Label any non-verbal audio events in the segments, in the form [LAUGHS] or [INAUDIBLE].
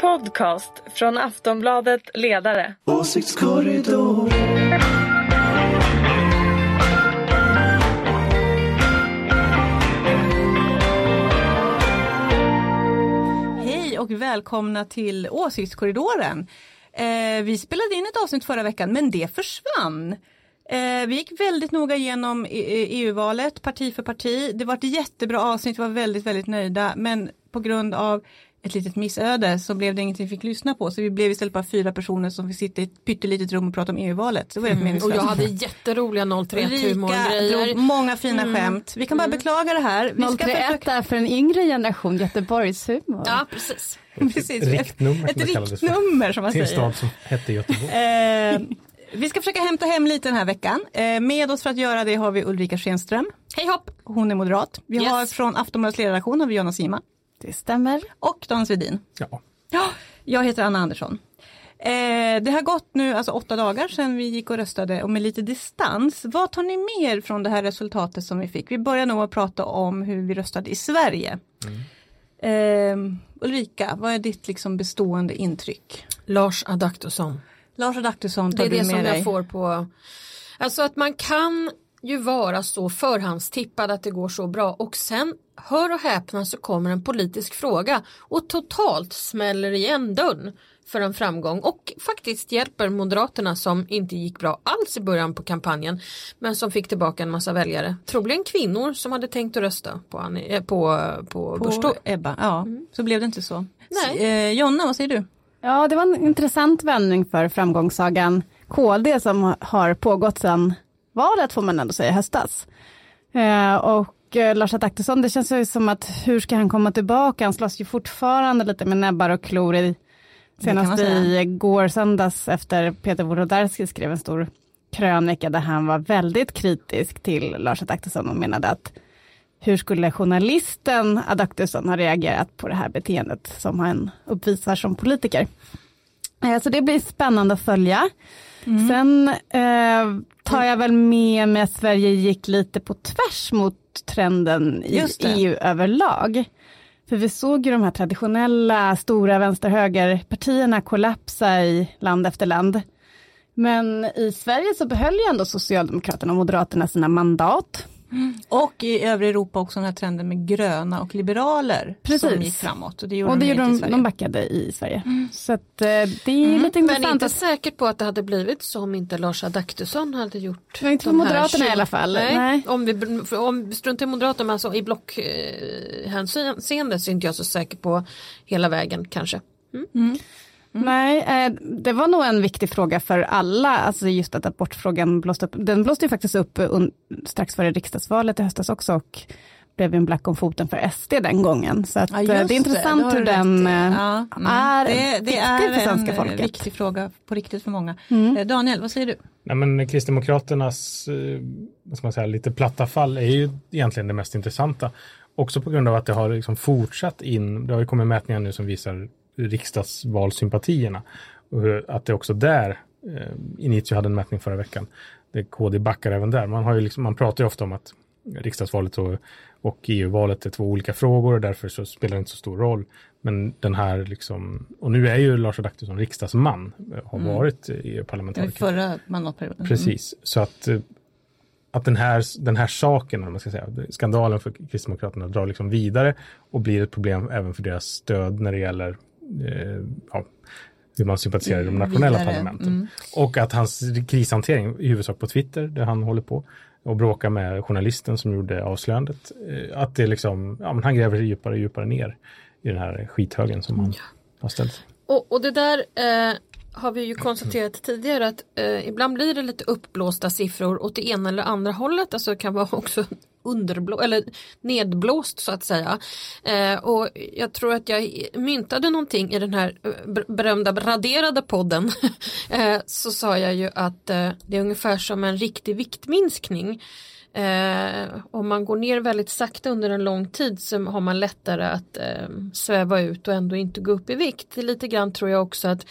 podcast från Aftonbladet Ledare. Åsiktskorridor. Hej och välkomna till Åsiktskorridoren. Eh, vi spelade in ett avsnitt förra veckan men det försvann. Eh, vi gick väldigt noga igenom EU-valet parti för parti. Det var ett jättebra avsnitt, vi var väldigt, väldigt nöjda. Men på grund av ett litet missöde så blev det ingenting vi fick lyssna på. Så vi blev istället bara fyra personer som fick sitta i ett pyttelitet rum och prata om EU-valet. Så det var Mm, och jag hade jätteroliga 031 humorgrejer. drog många fina skämt. Vi kan bara beklaga det här. Vi ska 031 försöka... är för en yngre generation Göteborgshumor. Ja, precis. [LAUGHS] Precis. riktnummer Ett riktnummer som man Till en säger. stad som hette Göteborg. Eh, vi ska försöka hämta hem lite den här veckan. Eh, med oss för att göra det har vi Ulrika Schenström. Hej hopp! Hon är moderat. Vi Yes. har från Aftonbladets ledarredaktion har vi Jonna Sima Det stämmer. och Dan Svedin. Ja. Ja, jag heter Anna Andersson. Eh, det har gått nu alltså åtta dagar sedan vi gick och röstade och med lite distans. Vad tar ni med er från det här resultatet som vi fick? Vi börjar nog att prata om hur vi röstade i Sverige. Eh, Ulrika, vad är ditt liksom bestående intryck? Lars Adaktusson. Lars Adaktusson Det tar är du det med som dig. jag får på Alltså att man kan ju vara så förhandstippad att det går så bra och sen hör och häpna så kommer en politisk fråga och totalt smäller igen dörren för en framgång och faktiskt hjälper Moderaterna som inte gick bra alls i början på kampanjen men som fick tillbaka en massa väljare. Troligen kvinnor som hade tänkt att rösta på, Annie, eh, på, på, På. Ebba, ja. Så blev det inte så. Nej. Eh, Jonna, vad säger du? Ja, det var en intressant vändning för framgångssagan KD som har pågått sedan valet får man ändå säga, höstas. Eh, och eh, Lars Adaktusson, det känns ju som att hur ska han komma tillbaka? Han slåss ju fortfarande lite med näbbar och klor i senast i går söndags efter Peter Wolodarski skrev en stor krönika där han var väldigt kritisk till Lars Adaktusson och menade att hur skulle journalisten Adaktusson ha reagerat på det här beteendet som han uppvisar som politiker? Eh, Så det blir spännande att följa. Mm. Sen eh, tar jag väl med mig att Sverige gick lite på tvärs mot trenden i. EU överlag. För vi såg ju de här traditionella stora vänster-höger-partierna kollapsa i land efter land. Men i Sverige så behöll ju ändå Socialdemokraterna och Moderaterna sina mandat. Och i övriga Europa också den här trenden med gröna och liberaler som Precis. gick framåt. Och det gjorde Och det de gjorde i de, de backade i Sverige. Så att, eh, det är lite Men intressant. inte att, säkert på att det hade blivit så om inte Lars Adaktusson hade gjort Ja, inte för Moderaterna i tjugo- alla fall. Nej, Nej. Om vi om struntar i Moderaterna men alltså i blockhänseende så är inte jag så säker på hela vägen kanske. Nej, eh, det var nog en viktig fråga för alla, alltså just att abortfrågan blåste upp. Den blåste ju faktiskt upp strax före riksdagsvalet i höstas också och blev en black om foten för SD den gången. Så att, Ja, eh, det är intressant har hur den eh, Ja, mm. är det, det viktig är för svenska en folket. Mm. eh, viktig fråga på riktigt för många. Eh, Daniel, vad säger du? Nej, men Kristdemokraternas vad ska man säga, lite platta fall är ju egentligen det mest intressanta. Också på grund av att det har liksom fortsatt in, det har ju kommit mätningar nu som visar riksdagsvalsympatierna. Att det också där, eh, Initio hade en mätning förra veckan, det KD backar även där. Man, har ju liksom, man pratar ju ofta om att riksdagsvalet och, och EU-valet är två olika frågor och därför så spelar det inte så stor roll. Men den här liksom, och nu är ju Lars Adaktusson riksdagsman, eh, har varit Det var EU-parlamentariker. förra mandatperioden. Precis, så att, eh, att den, här, den här saken, om man ska säga, skandalen för Kristdemokraterna drar liksom vidare och blir ett problem även för deras stöd när det gäller ja, hur man sympatiserar i de nationella Vidare, parlamenten. mm. Och att hans krishantering, i huvudsak på Twitter, där han håller på och bråkar med journalisten som gjorde avslöjandet, eh, att det liksom, ja, men han gräver sig djupare och djupare ner i den här skithögen som han har ställt. Och, och det där eh, har vi ju konstaterat tidigare att eh, ibland blir det lite uppblåsta siffror åt det ena eller andra hållet. Alltså det kan vara också underblå eller nedblåst så att säga. Eh, och jag tror att jag myntade någonting i den här eh, berömda raderade podden. [LAUGHS] eh, så sa jag ju att eh, det är ungefär som en riktig viktminskning. Eh, om man går ner väldigt sakta under en lång tid så har man lättare att eh, sväva ut och ändå inte gå upp i vikt. Lite grann tror jag också att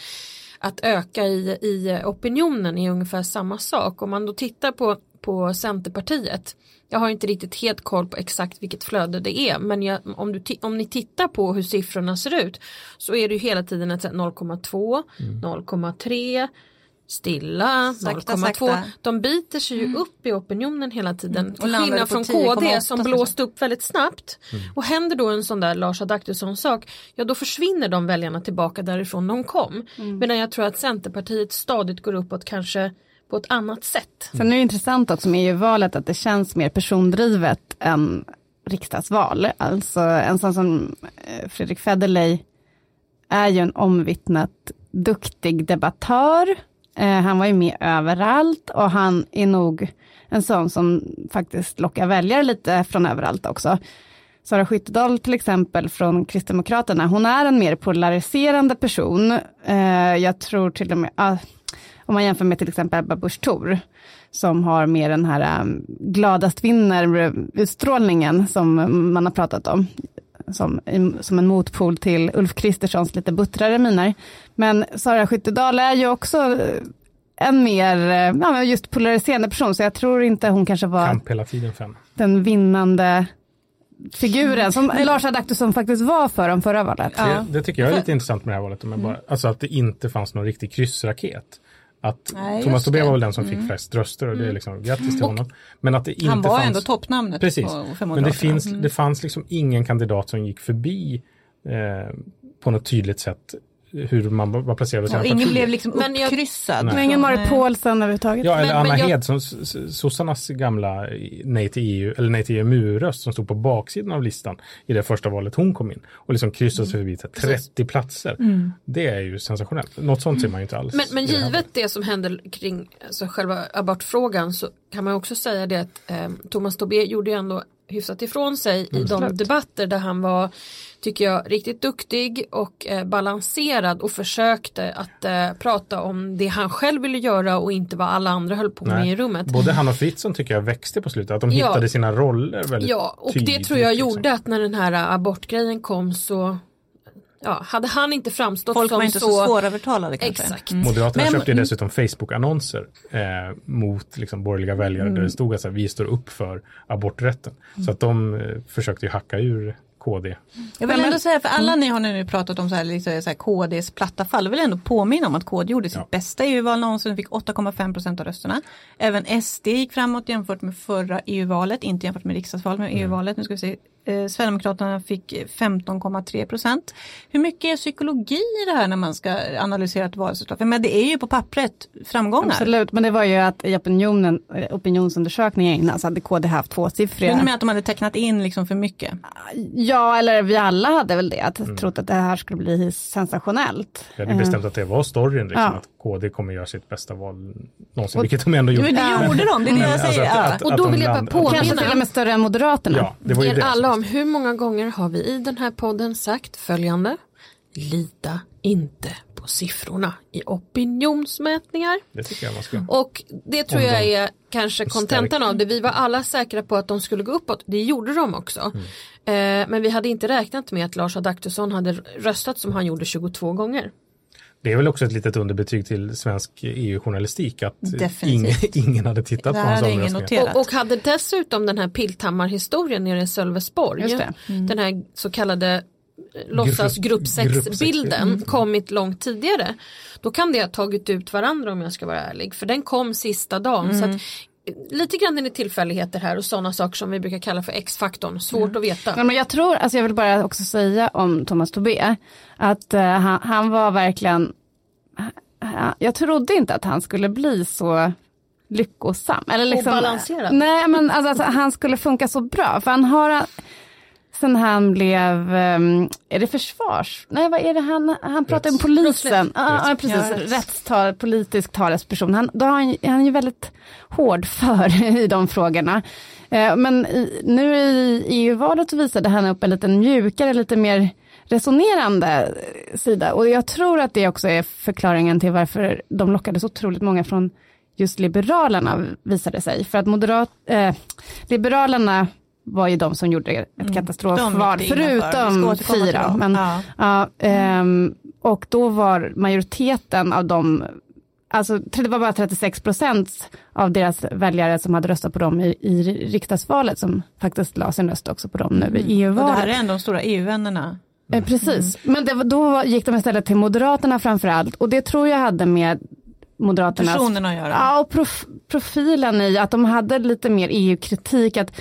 att öka i, i opinionen är ungefär samma sak. Om man då tittar på, på Centerpartiet. Jag har inte riktigt helt koll på exakt vilket flöde det är men jag, om, du om ni tittar på hur siffrorna ser ut så är det ju hela tiden ett 0,2, 0,3 stilla, Sakta, 0,2. sakta. De biter sig ju upp i opinionen hela tiden. Och Till skillnad från 10,8 KD som kanske. blåste upp väldigt snabbt. Och händer då en sån där Lars Adaktusson sak, ja då försvinner de väljarna tillbaka därifrån de kom. Medan jag tror att Centerpartiet stadigt går uppåt kanske på ett annat sätt. Sen är det intressant också med EU-valet att det känns mer persondrivet än riksdagsval. Alltså en sån som eh, Fredrik Federley är ju en omvittnat duktig debattör. Eh, han var ju med överallt och han är nog en sån som faktiskt lockar väljare lite från överallt också. Sara Skyttedal till exempel från Kristdemokraterna, hon är en mer polariserande person. Eh, jag tror till och med, ah, om man jämför med till exempel Ebba Busch Thor, som har mer den här um, gladast vinner-utstrålningen som man har pratat om. Som, som en motpol till Ulf Kristerssons lite buttrare miner. Men Sara Skyttedal är ju också eh, en mer, eh, ja, men just polariserande person, så jag tror inte hon kanske var Kamp hela tiden henne. den vinnande figuren som Lars Adaktusson faktiskt var för om förra valet. Det, det tycker jag är lite intressant med det här valet. Jag bara, alltså att det inte fanns någon riktig kryssraket. Att Nej, Thomas Tobé var väl den som fick flest röster och det är liksom grattis till honom. Men att det inte Han var fanns... ändå toppnamnet Precis, men det, finns, Mm. det fanns liksom ingen kandidat som gick förbi eh, på något tydligt sätt hur man var placerad Ja, sina ingen partier. blev liksom Men jag- uppkryssad. Men ingen Marit. Paulsen överhuvudtaget. Ja, eller Men- Anna men jag- Hed, som sossarnas gamla nej till EU, eller nej till EMU-röst som stod på baksidan av listan i det första valet hon kom in och liksom kryssade sig förbi till 30 platser. Det är ju sensationellt. Något sånt ser man ju inte alls. Men, men det givet valet. det som händer kring alltså själva abortfrågan så kan man också säga det att eh, Thomas Tobé gjorde ju ändå hyfsat ifrån sig i de debatter där han var, tycker jag, riktigt duktig och eh, balanserad och försökte att eh, prata om det han själv ville göra och inte vad alla andra höll på med Nej. i rummet. Både han och Fritzson tycker jag växte på slutet, att de Ja. hittade sina roller väldigt Ja, och tydligt. det tror jag liksom. gjorde att när den här eh, abortgrejen kom så ja, hade han inte framstått Folk som var inte så, svårövertalade kanske. Exakt. Moderaterna Men- köpte ju dessutom Facebook-annonser eh, mot liksom, borgerliga väljare där det stod att så här, vi står upp för aborträtten. Så att de eh, försökte ju hacka ur KD. Jag vill ändå säga, för alla ni har nu pratat om så här, liksom, så här KDs platta fall, jag vill ändå påminna om att KD gjorde sitt Ja. bästa EU-val någonsin, fick 8,5 procent av rösterna. Även SD gick framåt jämfört med förra EU-valet, inte jämfört med riksdagsvalet, men EU-valet. Nu ska vi se. Eh, Sverigedemokraterna fick 15,3 procent. Hur mycket är psykologi i det här när man ska analysera ett valresultat? För Men det är ju på pappret framgångar. Absolut, men det var ju att i opinionen, eh, opinionsundersökningen innan så hade KD haft tvåsiffriga. Kunde med att de hade tecknat in liksom för mycket? Ja, eller vi alla hade väl det, att trott att det här skulle bli sensationellt. Vi hade bestämt att det var storyn, liksom, Ja. att KD kommer göra sitt bästa val någonsin, vilket de ändå Jo, gjorde. men det gjorde de, det är det jag alltså säger. att- Ja. att- Och att då de vill jag bara påminna- Kanske till och med större än Moderaterna. Ja, det var ju det. alla om hur många gånger har vi i den här podden sagt följande. Lita inte på siffrorna i opinionsmätningar. Det tycker jag man ska. Och det tror jag är kanske kontentan av det. Vi var alla säkra på att de skulle gå uppåt. Det gjorde de också. Mm. Eh, men vi hade inte räknat med att Lars Adaktusson hade röstat som han gjorde 22 gånger. Det är väl också ett litet underbetyg till svensk EU-journalistik att ingen, [LAUGHS] ingen hade tittat Det på hans omröstningar. Och, och hade dessutom den här Pilthammar-historien nere i Sölvesborg. Just det. Den här så kallade eh, låtsas grupp Grupp 6-bilden sex, kommit långt tidigare. Då kan det ha tagit ut varandra om jag ska vara ärlig. För den kom sista dagen. Så att, eh, lite grann är det tillfälligheter här och sådana saker som vi brukar kalla för X-faktorn. Svårt att veta. Ja, men jag tror, alltså jag vill bara också säga om Thomas Tobé, att eh, han, han var verkligen, ha- jag trodde inte att han skulle bli så lyckosam. Eller liksom, balanserad. Nej, men alltså, att han skulle funka så bra, för han har, sen han blev, ehm, är det försvars, nej vad är det han, han pratar om polisen, ja, ja precis, Ja, rätts. rättstal, politisk talesperson, han, då han, han är ju väldigt hård för [LAUGHS] i de frågorna. Eh, Men i, nu i EU-valet visade han upp en lite mjukare, lite mer resonerande sida. Och jag tror att det också är förklaringen till varför de lockade så otroligt många från just Liberalerna, visade sig. För att moderat, eh, Liberalerna var ju de som gjorde ett katastrofval. Vi ska förutom fyra. dem. Men, Ja. ja, ehm, och då var majoriteten av de alltså det var bara 36 procent av deras väljare som hade röstat på dem i, i riksdagsvalet som faktiskt la sin röst också på dem nu i Och det EU-valet. här är ändå de stora EU-vännerna. Eh, Precis, men det, då gick de istället till Moderaterna framför allt och det tror jag hade med Moderaternas Personerna att göra. Ja, och prof, profilen i att de hade lite mer EU-kritik, att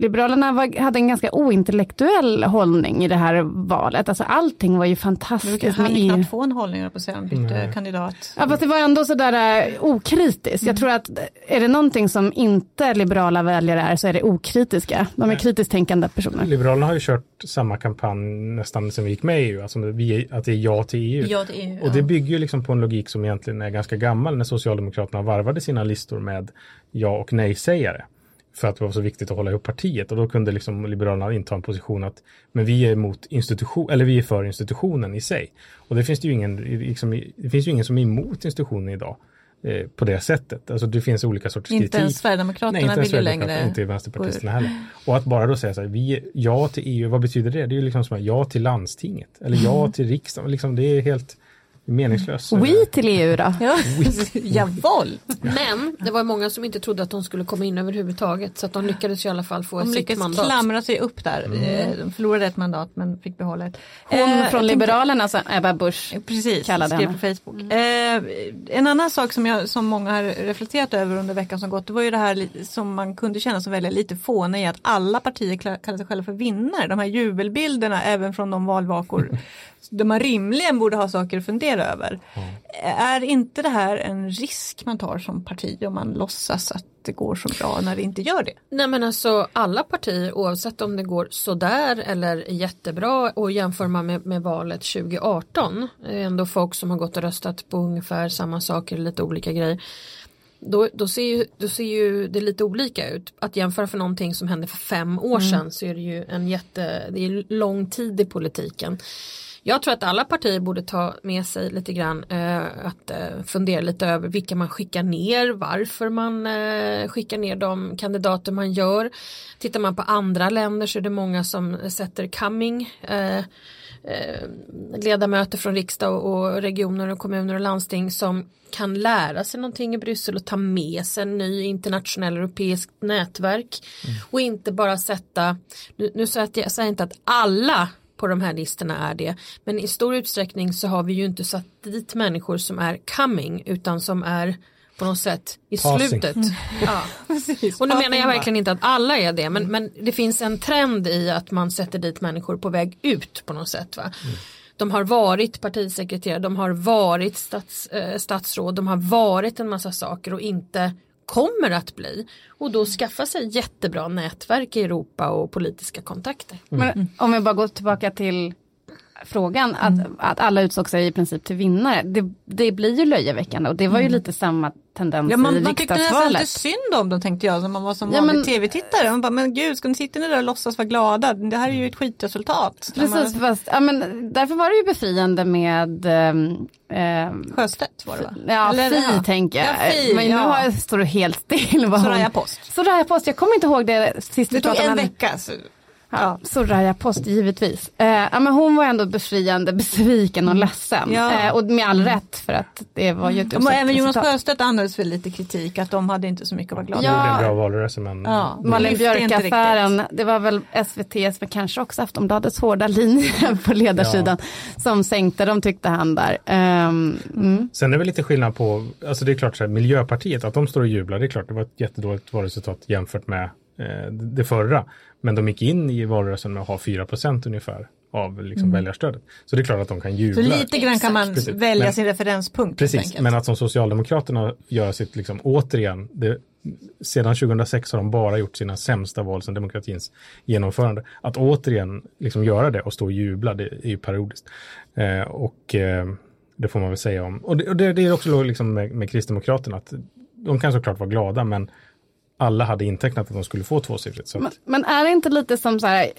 Liberalerna var, hade en ganska ointellektuell hållning i det här valet, alltså allting var ju fantastiskt han EU. knappt få en hållning på säga, han bytte kandidat. Ja, fast det var ändå sådär uh, okritiskt. Jag tror att är det någonting som inte liberala väljare är så är det okritiska. De är kritiskt tänkande personer. Liberalerna har ju kört samma kampanj nästan sen vi gick med i EU, alltså vi, att det är ja till EU. Ja, det är, Och det bygger ju liksom på en logik som egentligen är ganska gammal när Socialdemokraterna varvade sina listor med ja och nej-sägare. För att det var så viktigt att hålla ihop partiet och då kunde liksom Liberalerna inta en position att men vi är emot institution, eller vi är för institutionen i sig. Och det finns det ju ingen, liksom, det finns ju ingen som är emot institutionen idag eh, på det sättet. Alltså det finns olika sorters Inte kritik. ens Sverigedemokraterna Nej, inte ens vill Sverigedemokraterna, längre. inte Vänsterpartisterna heller. Och att bara då säga så här, vi ja till EU, vad betyder det? Det är ju liksom som ja till landstinget, eller ja till riksdagen, liksom, det är helt meningslöst. [LAUGHS] We till EU då? Ja, Javol! Men det var många som inte trodde att de skulle komma in överhuvudtaget så att de lyckades i alla fall få De sitt lyckades mandat. klamra sig upp där. Eh, De förlorade ett mandat men fick behålla ett. Hon Eh, från tänkte- Liberalerna, som Ebba Busch. Precis, kallade henne. på Facebook. Eh, en annan sak som, jag, som många har reflekterat över under veckan som gått, det var ju det här som man kunde känna som väldigt lite fånig, att alla partier kallar sig själva för vinnare. De här jubelbilderna även från de valvakor [LAUGHS] där man rimligen borde ha saker att fundera över. Är inte det här en risk man tar som parti om man låtsas att det går så bra när det inte gör det? Nej men alltså alla partier oavsett om det går sådär eller jättebra och jämför man med, med valet 2018 det är ändå folk som har gått och röstat på ungefär samma saker, lite olika grejer. Då, då, ser ju, då ser ju det lite olika ut. Att jämföra för någonting som hände för fem år sedan så är det ju en jätte, det är lång tid i politiken. Jag tror att alla partier borde ta med sig lite grann eh, att eh, fundera lite över vilka man skickar ner, varför man eh, skickar ner de kandidater man gör. Tittar man på andra länder så är det många som sätter coming eh, eh, ledamöter från riksdag och, regioner och kommuner och landsting som kan lära sig någonting i Bryssel och ta med sig en ny internationell europeisk nätverk och inte bara sätta, nu, nu säger jag, jag säger inte att alla på de här listorna är det. Men i stor utsträckning så har vi ju inte satt dit människor som är coming utan som är på något sätt i Passing. slutet. [LAUGHS] Ja. [LAUGHS] Och nu menar jag verkligen inte att alla är det men, men det finns en trend i att man sätter dit människor på väg ut på något sätt. Va? De har varit partisekreterare, de har varit stats, eh, statsråd, de har varit en massa saker och inte kommer att bli. Och då skaffa sig jättebra nätverk i Europa och politiska kontakter. Men om vi bara går tillbaka till frågan, att, att alla utsåg sig i princip till vinnare. Det, det blir ju löjeväckande och det var ju lite samma tendens Ja, i man, man tyckte nästan riksdagsvalet. lite synd om dem tänkte jag, som man var som Ja, vanlig tv-tittare. Man bara, men gud, ska ni sitta ner där och låtsas vara glada? Det här är ju ett skitresultat. Precis, fast, ja, men, därför var det ju befriande med ehm, Sjöstedt var det va? Ja, Eller, Fi ja. tänker jag. Ja, Fi, men nu ja. jag, står det helt still. Soraya Post. Soraya Post, jag kommer inte ihåg det sist Det vi tog pratade en om henne. vecka. Så. Ja, Soraya Post, givetvis. Eh, ja, men hon var ändå befriande [LAUGHS] besviken och ledsen. Ja. Eh, och med all rätt för att det var ju ett Ja, uselt även Jonas. Sjöstedt andades väl lite kritik att de hade inte så mycket att vara glada Det Ja. gjorde en bra valrörelse men Ja. Malin lyfte inte Björk-affären, det var väl SVTs, men kanske också Aftonbladets hårda linje [LAUGHS] på ledarsidan som sänkte, de tyckte han där. Ehm, mm. Sen är det väl lite skillnad på, alltså det är klart så här, Miljöpartiet, att de står och jublar, det är klart det var ett jättedåligt valresultat jämfört med eh, det förra. Men de gick in i valrörelsen med att ha 4% ungefär av liksom väljarstödet. Så det är klart att de kan Så jubla. lite grann kan man Precis. välja Men- sin referenspunkt. Precis, men att som Socialdemokraterna gör sitt, liksom, återigen, det, sedan 2006 har de bara gjort sina sämsta val sedan demokratins genomförande. Att återigen liksom göra det och stå och jubla, det är ju periodiskt. Eh, och eh, det får man väl säga om. Och det, och det, det är också liksom med, med Kristdemokraterna, att de kan såklart vara glada, men alla hade intecknat att de skulle få tvåsiffrigt. Men, men är det inte lite som så här,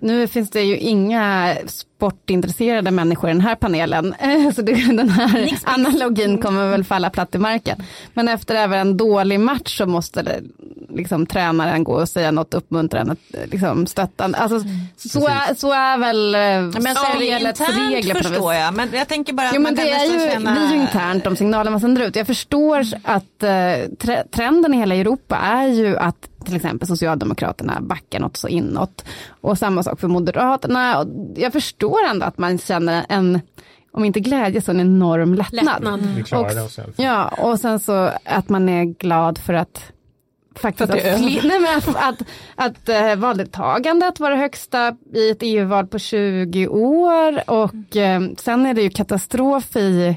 nu finns det ju inga sportintresserade människor i den här panelen, [LAUGHS] så det, den här analogin kommer väl falla platt i marken. Men efter även en dålig match så måste det, liksom, tränaren gå och säga något uppmuntrande, liksom, stöttande. Alltså, så, är, så är väl eh, Men spelets internt regler på förstår jag, men jag tänker bara att Jo, men det är ju, känna... blir ju internt de signaler man sänder ut. Jag förstår att eh, tre, trenden i hela Europa är ju att till exempel Socialdemokraterna backar något så inåt. Och samma sak för Moderaterna. Och jag förstår ändå att man känner en, om inte glädje så en enorm lättnad. Lättnad. Klarade Och-. Ja, och sen så att man är glad för att faktiskt För att att, [LAUGHS] men att, att, att eh, valdeltagandet var det högsta i ett EU-val på 20 år och eh, sen är det ju katastrof i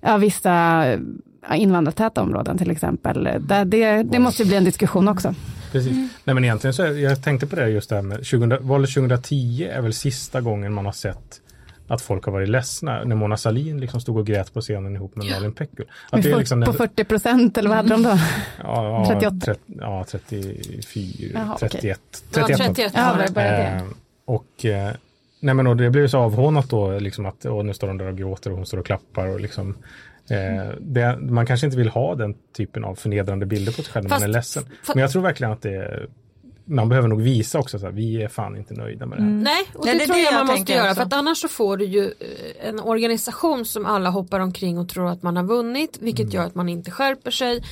Ja, vissa invandrartäta områden till exempel. Där det, det måste ju bli en diskussion också. Precis. Nej men egentligen så, är, jag tänkte på det just det här med 2000, valet 2010 är väl sista gången man har sett att folk har varit ledsna. När Mona Sahlin liksom stod och grät på scenen ihop med Malin Pekgul. Att det är liksom på den- 40 procent eller vad hade de då? [LAUGHS] ja, ja, 38. 30, ja, 34, Jaha, okej. 31. Ja, 31. 31 Ja, det. det det. Eh, och eh, nej men och det blev så avhånat då, liksom att och nu står de där och gråter och hon står och klappar och liksom eh, det, man kanske inte vill ha den typen av förnedrande bilder på sig själv när man är ledsen. Men jag tror verkligen att det man behöver nog visa också att vi är fan inte nöjda med det här. Nej, och Nej, det, det är tror det jag jag man måste göra också. för att annars så får du ju eh, en organisation som alla hoppar omkring och tror att man har vunnit vilket gör att man inte skärper sig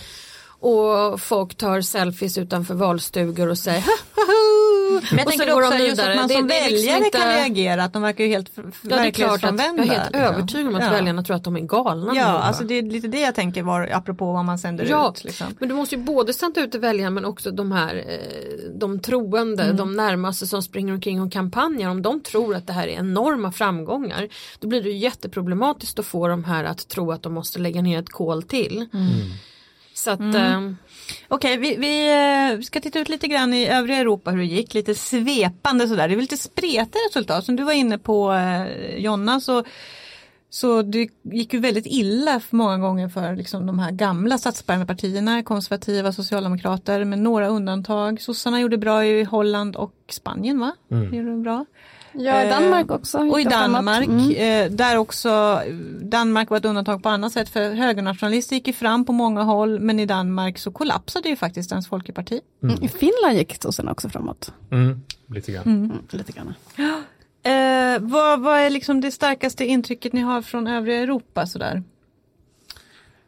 och folk tar selfies utanför valstugor och säger Men jag och så tänker går också de just att man Det- som det liksom väljare inte- kan reagera, att de verkar ju helt Ja att jag verklighetsfrånvända. är helt liksom. övertygad om att Ja. väljarna tror att de är galna. Ja, allihopa. alltså det är lite det jag tänker var apropå vad man sänder Ja, ut. Liksom. men du måste ju både sända ut till väljarna men också de här eh, de troende, Mm. de närmaste som springer omkring och kampanjar. Om de tror att det här är enorma framgångar då blir det ju jätteproblematiskt att få de här att tro att de måste lägga ner ett kol till. Mm. Så att eh, Okej, vi, vi eh, ska titta ut lite grann i övriga Europa hur det gick, lite svepande sådär. Det är väl lite spretiga resultat. Som du var inne på eh, Jonna så, så det gick ju väldigt illa för många gånger för liksom, de här gamla statsbärande partierna, konservativa socialdemokrater med några undantag. Sossarna gjorde bra i Holland och Spanien va? Mm. Gjorde de bra. Ja, i Danmark också. Och i. Danmark, Mm. eh, där också, Danmark var ett undantag på annat sätt för högernationalister gick ju fram på många håll men i Danmark så kollapsade ju faktiskt ens Folkeparti. Mm. I Finland gick sossarna också framåt. Mm, lite grann. Mm, lite grann. Eh, vad, vad är liksom det starkaste intrycket ni har från övriga Europa sådär?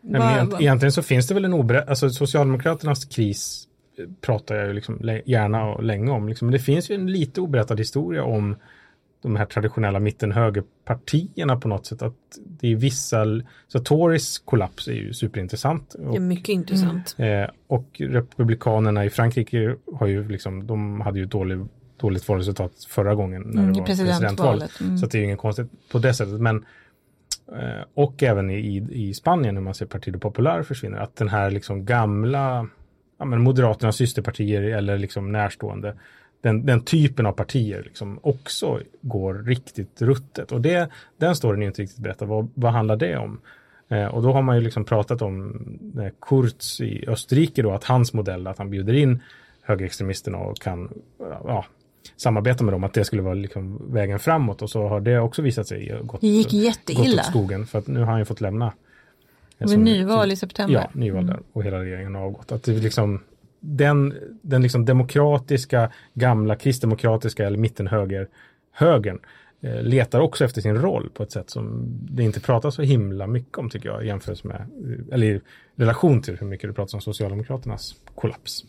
Nej, men egent, egentligen så finns det väl en oberätt, alltså Socialdemokraternas kris eh, pratar jag ju liksom gärna och länge om. Liksom. Men det finns ju en lite oberättad historia om de här traditionella mitten-högerpartierna på något sätt. Att det är vissa, så Tories kollaps är ju superintressant. det är mycket intressant. Eh, och republikanerna i Frankrike har ju liksom, de hade ju dålig, dåligt valresultat förra gången när Mm, det var presidentvalet. presidentvalet. Mm. Så att det är ju inget konstigt på det sättet. Men, eh, och även i, i, Spanien när man ser Partido Popular försvinner, att den här liksom gamla ja, men Moderaternas systerpartier eller liksom närstående den, den typen av partier liksom också går riktigt ruttet. Och det, den storyn är inte riktigt berättad. Vad, vad handlar det om? Eh, och då har man ju liksom pratat om eh, Kurz i Österrike då, att hans modell, att han bjuder in högerextremisterna och kan ja, samarbeta med dem, att det skulle vara liksom vägen framåt. Och så har det också visat sig gått, Det gick gått jätteilla. åt skogen, för att nu har han ju fått lämna. Det var nyval i september. Ja, nyval där och hela regeringen har avgått. Att det liksom den, den liksom demokratiska, gamla kristdemokratiska eller mittenhöger högern eh, letar också efter sin roll på ett sätt som det inte pratas så himla mycket om tycker jag jämfört med, eller i relation till hur mycket det pratas om Socialdemokraternas kollaps.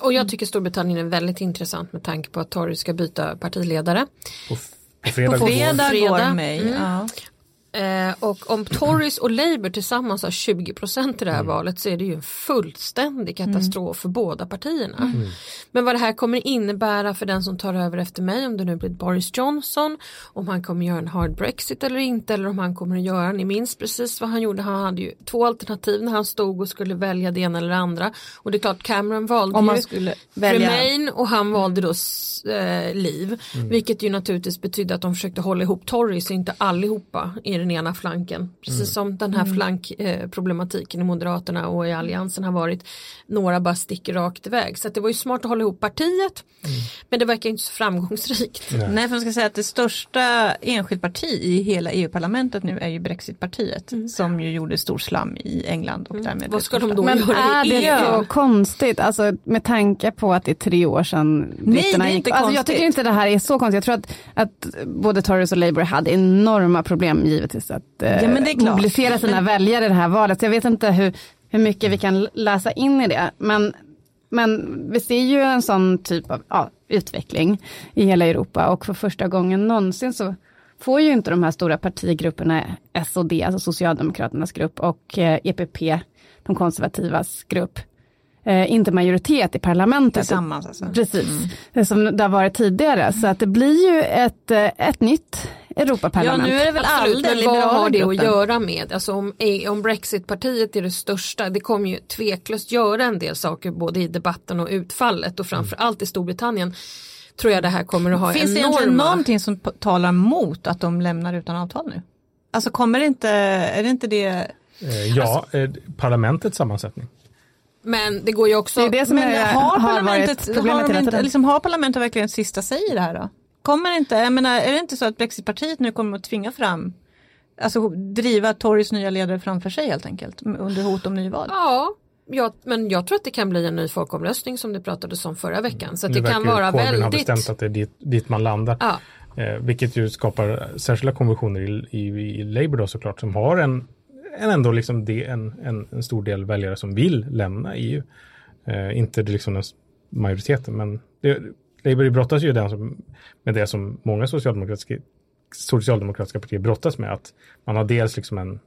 Och jag tycker Storbritannien är väldigt intressant med tanke på att Tory ska byta partiledare. På, på fredag, På går- fredag, Fredag. går mig. Mm. Ja. Eh, och om Tories och Labour tillsammans har 20 procent i det här Mm. valet så är det ju en fullständig katastrof för båda partierna. Mm. Men vad det här kommer innebära för den som tar över efter mig, om det nu blir Boris Johnson, om han kommer göra en hard Brexit eller inte, eller om han kommer att göra, ni minns precis vad han gjorde, han hade ju två alternativ när han stod och skulle välja det ena eller det andra. Och det är klart Cameron valde Om man ju skulle välja. Remain och han valde då eh, Liv. Vilket ju naturligtvis betydde att de försökte hålla ihop Tories, inte allihopa i den ena flanken. Precis som den här flankproblematiken eh, problematiken i Moderaterna och i Alliansen har varit. Några bara sticker rakt iväg. Så att det var ju smart att hålla ihop partiet. Men det verkar inte så framgångsrikt. Nej, för man ska säga att det största enskilt parti i hela EU-parlamentet nu är ju Brexitpartiet som ju gjorde stor slam i England och därmed Vad det ska de då Men göra är i det EU? så konstigt, alltså med tanke på att det är tre år sedan britterna det är gick? Alltså, jag tycker inte det här är så konstigt. Jag tror att, att både Tories och Labour hade enorma problem givetvis att eh, Ja, men klart. mobilisera sina väljare i det här valet. Så jag vet inte hur, hur mycket vi kan läsa in i det. Men, men vi ser ju en sån typ av ja, utveckling i hela Europa och för första gången någonsin så får ju inte de här stora partigrupperna S och D, alltså Socialdemokraternas grupp och eh, EPP, de konservativas grupp, eh, inte majoritet i parlamentet. Tillsammans alltså. Precis, Det som det har varit tidigare. Så att det blir ju ett, eh, ett nytt Ja, Europaparlament. nu är det väl Absolut, aldrig men vad har det att gruppen. göra med? Alltså om, om Brexitpartiet är det största, det kommer ju tveklöst göra en del saker både i debatten och utfallet och framförallt i Storbritannien tror jag det här kommer att ha Finns det egentligen enorma... någonting som talar mot att de lämnar utan avtal nu? Alltså kommer det inte, är det inte det? Eh, ja, eh, parlamentets sammansättning. Men det går ju också... Det är det som Men är, har har parlamentet, varit problemet har, inte, liksom, har parlamentet verkligen sista säg i det här då? Kommer inte, jag menar, är det inte så att Brexitpartiet nu kommer att tvinga fram, alltså driva Tories nya ledare framför sig helt enkelt under hot om nyval? Ja, ja, men jag tror att det kan bli en ny folkomröstning som det pratades om förra veckan. Så att det kan vara Corbyn väldigt... bestämt att det är dit, dit man landar. Ja, Eh, vilket ju skapar särskilda konventioner i, i, i Labour då såklart som har en, en ändå liksom det, en, en, en stor del väljare som vill lämna EU. Eh, inte det liksom den majoriteten men det, Labour brottas ju den som, med det som många socialdemokratiska, socialdemokratiska partier brottas med. Att man har dels liksom en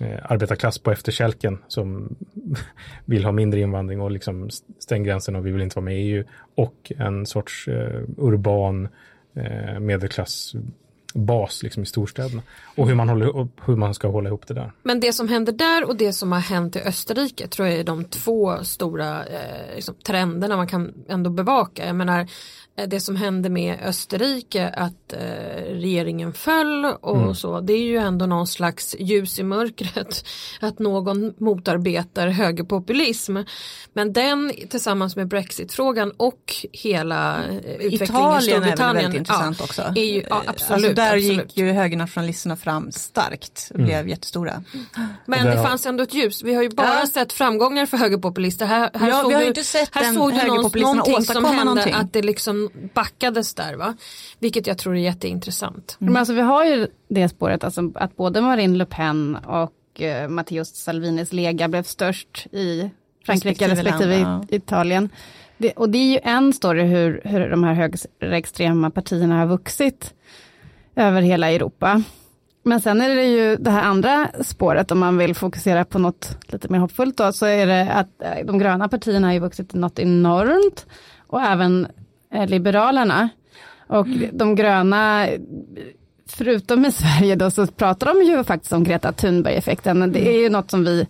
eh, arbetarklass på efterkälken som [LAUGHS] vill ha mindre invandring och liksom stäng gränsen och vi vill inte vara med i EU. Och en sorts eh, urban eh, medelklassbas liksom i storstäderna. Och hur man, håller, hur man ska hålla ihop det där. men det som händer där och det som har hänt i Österrike tror jag är de två stora eh, liksom, trenderna man kan ändå bevaka. Jag menar, eh, det som hände med Österrike att eh, regeringen föll och så det är ju ändå någon slags ljus i mörkret [LAUGHS] att någon motarbetar högerpopulism men den tillsammans med Brexitfrågan och hela eh, utvecklingen i Italien är väl Storbritannien väldigt intressant också. är ju, ja, absolut, alltså där absolut. gick ju högernationalisterna fram starkt och blev jättestora. Men det fanns ändå ett ljus. Vi har ju bara Ja. sett framgångar för högerpopulister. Här, här Ja, såg vi har du, ju inte sett här den såg du någonting som hände någonting. att det liksom backades där va. Vilket jag tror är jätteintressant. Men alltså vi har ju det spåret, alltså, att både Marine Le Pen och eh, Matteo Salvinis Lega blev störst i Frankrike Respektive respektive, land, i Italien. Det, och det är ju en story hur, hur de här högerextrema partierna har vuxit över hela Europa. Men sen är det ju det här andra spåret, om man vill fokusera på något lite mer hoppfullt då, så är det att eh, de gröna partierna har ju vuxit något enormt och även eh, Liberalerna. Och de gröna, förutom i Sverige då, så pratar de ju faktiskt om Greta Thunberg-effekten. Det är ju något som vi,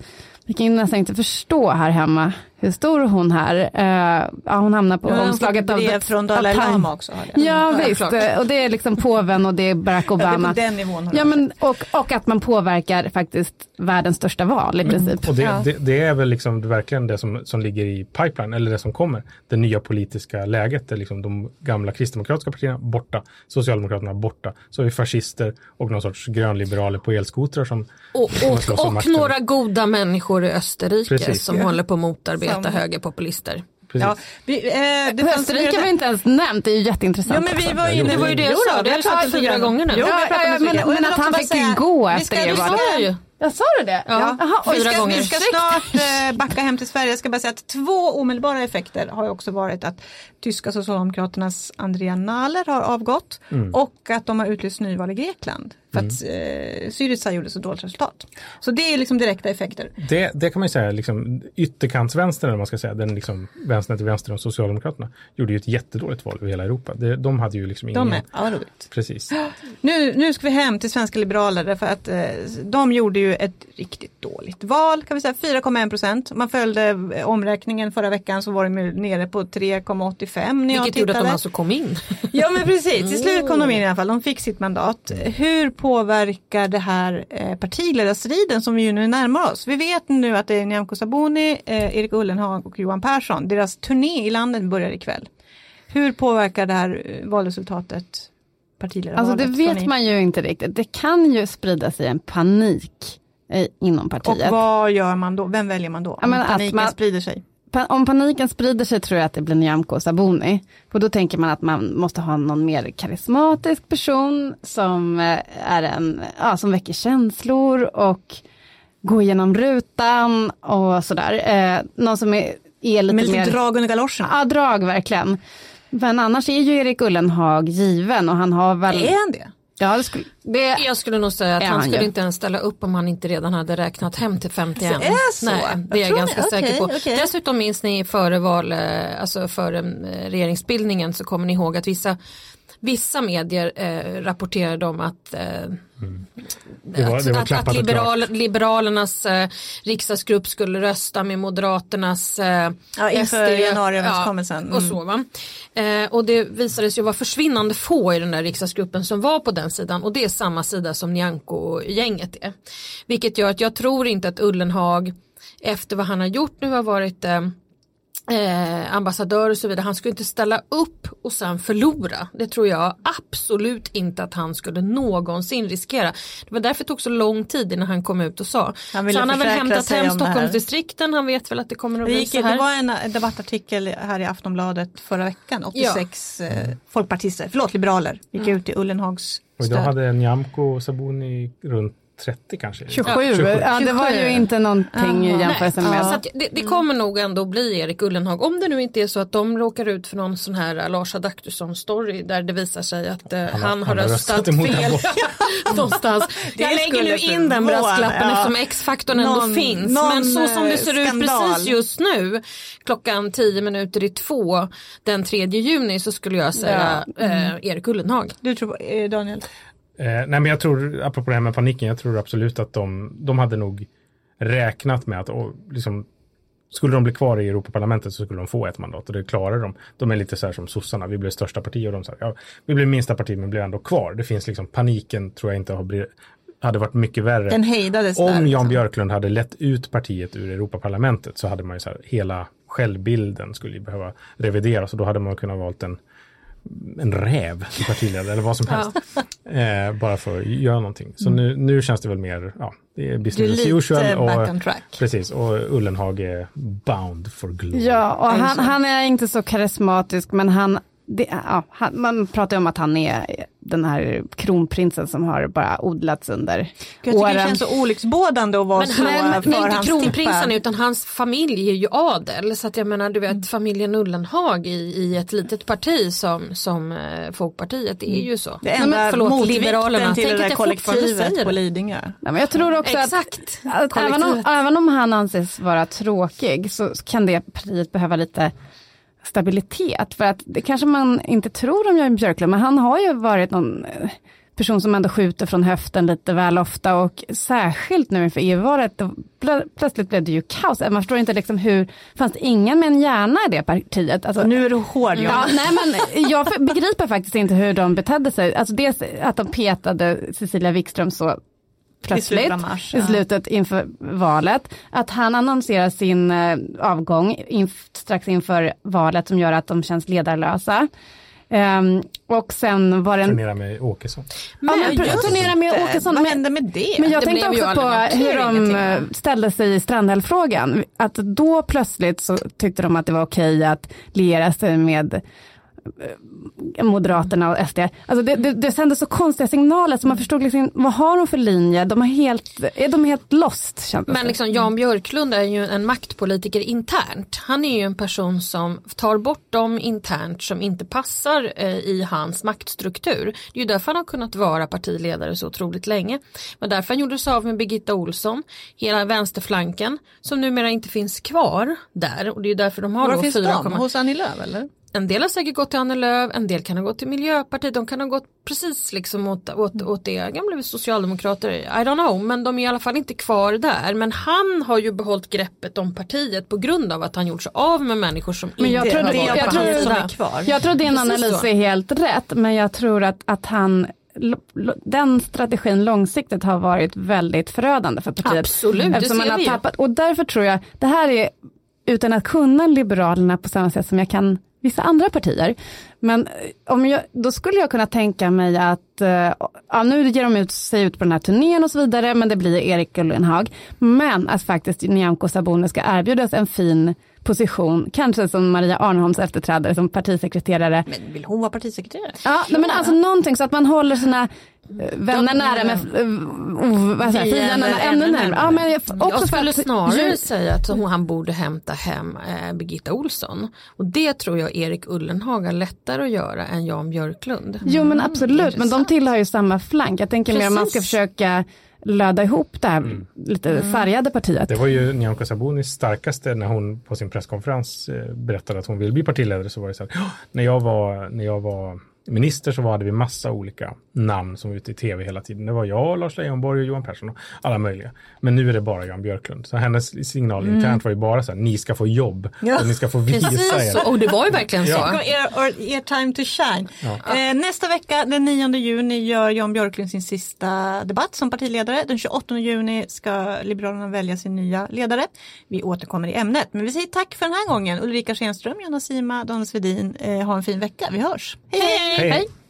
vi kan ju nästan inte förstå här hemma, hur stor hon är. Uh, ja, hon hamnar på fått omslaget av... brev från Dalai. Lama också. Ja, Ja, visst, klart. och det är liksom påven och det är Barack [LAUGHS] Ja, det är Obama. på den nivån. Ja, men, och, och att man påverkar faktiskt världens största val i princip. Och det, Ja. det, det är väl liksom verkligen det som, som ligger i pipeline, eller det som kommer. Det nya politiska läget, där liksom de gamla kristdemokratiska partierna borta, Socialdemokraterna borta. Så har vi fascister och någon sorts grönliberaler på elskotrar som Och, och, och några goda människor i Österrike Precis. som håller på att motarbeta Som- högerpopulister. Precis. Ja, vi, eh, det Österrike flera- var inte ens nämnt, det är ju jätteintressant. Ja men vi också. var inne Det var ju det jag Jo sa, det har vi jag sagt fyra gånger nu. Jo, vi har Ja, ja, men- men vill att han fick säga- gå vi efter ska- det vi sa ju. Jag sa du det? Ja. Jaha, och Vi Fyra ska, gånger. vi ska snart eh, backa hem till Sverige. Jag ska bara säga att två omedelbara effekter har ju också varit att tyska socialdemokraternas Andrea Nahler har avgått och att de har utlyst nyval i Grekland. För att eh, Syriza gjorde så dåligt resultat. Så det är liksom direkta effekter. Det, det kan man ju säga, liksom, ytterkantsvänstern eller man ska säga, den liksom vänstern till vänster om Socialdemokraterna, gjorde ju ett jättedåligt val över hela Europa. Det, de hade ju liksom ingen... De är, ja roligt. Precis. [GASPS] Nu, nu ska vi hem till svenska liberaler därför att eh, de gjorde ju ett riktigt dåligt val, kan vi säga 4,1 procent. Man följde eh, omräkningen förra veckan så var de nere på 3,85 när jag Vilket gjorde att de tittade. alltså kom in. Ja men precis, till slut kom de in i [LAUGHS] alla fall, de fick sitt mandat. Hur påverkar det här eh, partiledarstriden som vi ju nu närmar oss? Vi vet nu att det är Nyamko Sabuni, eh, Erik Ullenhag och Johan Persson. Deras turné i landet börjar ikväll. Hur påverkar det här eh, valresultatet partiledarvalet? Alltså det vet man ju inte riktigt. Det kan ju sprida sig en panik eh, inom Och partiet. vad gör man då? Vem väljer man då? Ja, att paniken man- sprider sig. Om paniken sprider sig tror jag att det blir Nyamko Sabuni. För då tänker man att man måste ha någon mer karismatisk person som eh, är en, ja, som väcker känslor och går igenom rutan och sådär. Eh, någon som är, är lite Med lite mer... drag under galoscherna. Ja, drag verkligen. Men annars är ju Erik Ullenhag given och han har väl... Är han det? Ja, det skulle... Det... Jag skulle nog säga att Är han skulle ju. inte ens ställa upp om han inte redan hade räknat hem till 51. Så är det så? Nej, det är Jag jag tror ganska det. säker på. okej. Dessutom minns ni före val, eh, alltså före eh, regeringsbildningen så kommer ni ihåg att vissa Vissa medier eh, rapporterade om att, eh, Det var- att, det var att, att liberal, Liberalernas eh, riksdagsgrupp skulle rösta med Moderaternas eh, Ja, inför januariöverenskommelsen. Ja, och Mm. så, va? Eh, och det visade sig vara försvinnande få i den där riksdagsgruppen som var på den sidan och det är samma sida som Nyamko-gänget är. Vilket gör att jag tror inte att Ullenhag efter vad han har gjort nu har varit eh, eh, ambassadör och så vidare, han skulle inte ställa upp och sen förlora. Det tror jag absolut inte att han skulle någonsin riskera. Det var därför det tog så lång tid innan han kom ut och sa. Han så han har väl hämtat hem. Stockholmsdistrikten, han vet väl att det kommer att Det, bli så här. det var en, en debattartikel här i Aftonbladet förra veckan. 86 eh, folkpartister, förlåt liberaler, gick ut i Ullenhags Och idag hade Nyamko Sabuni runt 30 kanske. 27. Ja, 27. Ja, det var ju inte någonting i Jaha. jämförelse med. så att det, det kommer nog ändå bli Erik Ullenhag om det nu inte är så att de råkar ut för någon sån här Lars Adaktusson story där det visar sig att eh, han, har- har han har röstat, röstat fel [LAUGHS] någonstans. Jag lägger nu in den brasklappen ja. eftersom X-faktorn ändå Någon- finns. någon, Men så som det eh, ser ut skandal. precis just nu klockan 10 minuter i två den 3 juni så skulle jag säga eh, Erik Ullenhag. Du tror, eh, Daniel? Eh, nej men jag tror, apropå det här med paniken, jag tror absolut att de, de hade nog räknat med att och, liksom, skulle de bli kvar i Europaparlamentet så skulle de få ett mandat och det klarar de. De är lite så här som sossarna, vi blev största parti och de sa ja, vi blev minsta parti men blev ändå kvar. Det finns liksom paniken tror jag inte har blivit, hade varit mycket värre. Den hejdades där. Om Jan liksom. Björklund hade lett ut partiet ur Europaparlamentet så hade man ju så här, hela självbilden skulle behöva revideras och då hade man kunnat valt en, en räv till partiledare eller vad som helst. Eh, bara för att göra någonting. Så nu, nu känns det väl mer, ja, det är business as usual. back on Och, track. precis, och Ullenhag är bound for glory. Ja, och han, han är inte så karismatisk, men han, det, ja, han, man pratar ju om att han är den här kronprinsen som har bara odlats under Jag tycker det åren. känns så olycksbådande att vara Men så han, nej, inte kronprinsen utan hans familj är ju adel. Så att jag menar du vet familjen Ullenhag i, i ett litet parti som, som eh, Folkpartiet det är ju så. Det enda Nej, men förlåt, motvikten Liberalerna. till Tänk det att där kollektivet på det. Lidingö. Nej, men jag tror också att, Exakt. att även, om, även om han anses vara tråkig så kan det partiet behöva lite stabilitet. För att det kanske man inte tror om Jan Björklund, men han har ju varit någon eh, person som ändå skjuter från höften lite väl ofta och särskilt nu inför EU-valet, plö- plötsligt blev det ju kaos. Man förstår inte liksom hur, fanns det ingen med en hjärna i det partiet? Alltså, Nu är du hård Ja, Johan. nej, men jag begriper faktiskt inte hur de betedde sig. Alltså dels att de petade Cecilia Wikström så plötsligt av mars, i ja. slutet inför valet. Att han annonserar sin eh, avgång inf- strax inför valet som gör att de känns ledarlösa. Ehm, och sen var det en... Turnera med Åkesson. Ja, men turnera med. Åkesson. Vad men- hände med det? men jag Det tänkte också på hur de eh, ställde sig i Strandhäll-frågan. Att då plötsligt så tyckte de att det var okej att liera sig med Moderaterna och SD. Alltså det, det, det sände så konstiga signaler så man förstod liksom, vad har de för linje? De är helt, är de helt lost? Men liksom Jan Björklund är ju en maktpolitiker internt. Han är ju en person som tar bort dem internt som inte passar eh, i hans maktstruktur. Det är ju därför han har kunnat vara partiledare så otroligt länge. Men därför han gjorde sig av med Birgitta Olsson, hela vänsterflanken som numera inte finns kvar där och det är ju därför de har Var då finns 4, de? Hos Annie Lööf eller? En del har säkert gått till Annie Lööf, en del kan ha gått till Miljöpartiet, de kan ha gått precis liksom åt, åt, åt det, gamla socialdemokrater, I don't know, men de är i alla fall inte kvar där. Men han har ju behållit greppet om partiet på grund av att han gjort sig av med människor som Men jag inte tror det- jag tror- hans som är kvar. Jag tror din Precis analys så. är helt rätt, men jag tror att, att han den strategin långsiktigt har varit väldigt förödande för partiet. Absolut, det ser man har vi tappat, och därför tror jag, det här är utan att kunna Liberalerna på samma sätt som jag kan vissa andra partier. Men eh, om jag, då skulle jag kunna tänka mig att, eh, ja, nu ger de ut sig ut på den här turnén och så vidare, men det blir Erik Ullenhag. Men att faktiskt Nyamko Sabuni ska erbjudas en fin position, kanske som Maria Arnholms efterträdare som partisekreterare. Men vill hon vara partisekreterare? Ja, men alltså någonting så att man håller sina eh, vänner nära med eh, oh, vad säger, jag, fienderna ännu närmare. Ja, men jag, också Jag skulle att- snarare ju- säga att hon, han borde hämta hem eh, Birgitta Olsson. Och det tror jag Erik Ullenhag har lättare att göra än Jan Björklund. Jo men absolut, men de tillhör ju samma flank. Jag tänker mer om man ska Precis. försöka löda ihop det här lite sargade partiet. Det var ju Nyamko Sabunis starkaste när hon på sin presskonferens eh, berättade att hon vill bli partiledare så var det så här, "Ja, när jag var, när jag var minister så hade vi massa olika namn som var ute i tv hela tiden. Det var jag, Lars Leijonborg och Johan Persson och alla möjliga. Men nu är det bara Jan Björklund. Så hennes signal internt var ju bara så här, ni ska få jobb Ja. och ni ska få visa Precis er. och det var ju verkligen så. Ja. Er, or, er time to shine. Eh, nästa vecka den 9 juni gör Jan Björklund sin sista debatt som partiledare. Den 28 juni ska Liberalerna välja sin nya ledare. Vi återkommer i ämnet. Men vi säger tack för den här gången. Ulrika Schenström, Jonna Sima, Daniel Svedin. Eh, ha en fin vecka. Vi hörs hej! Hej.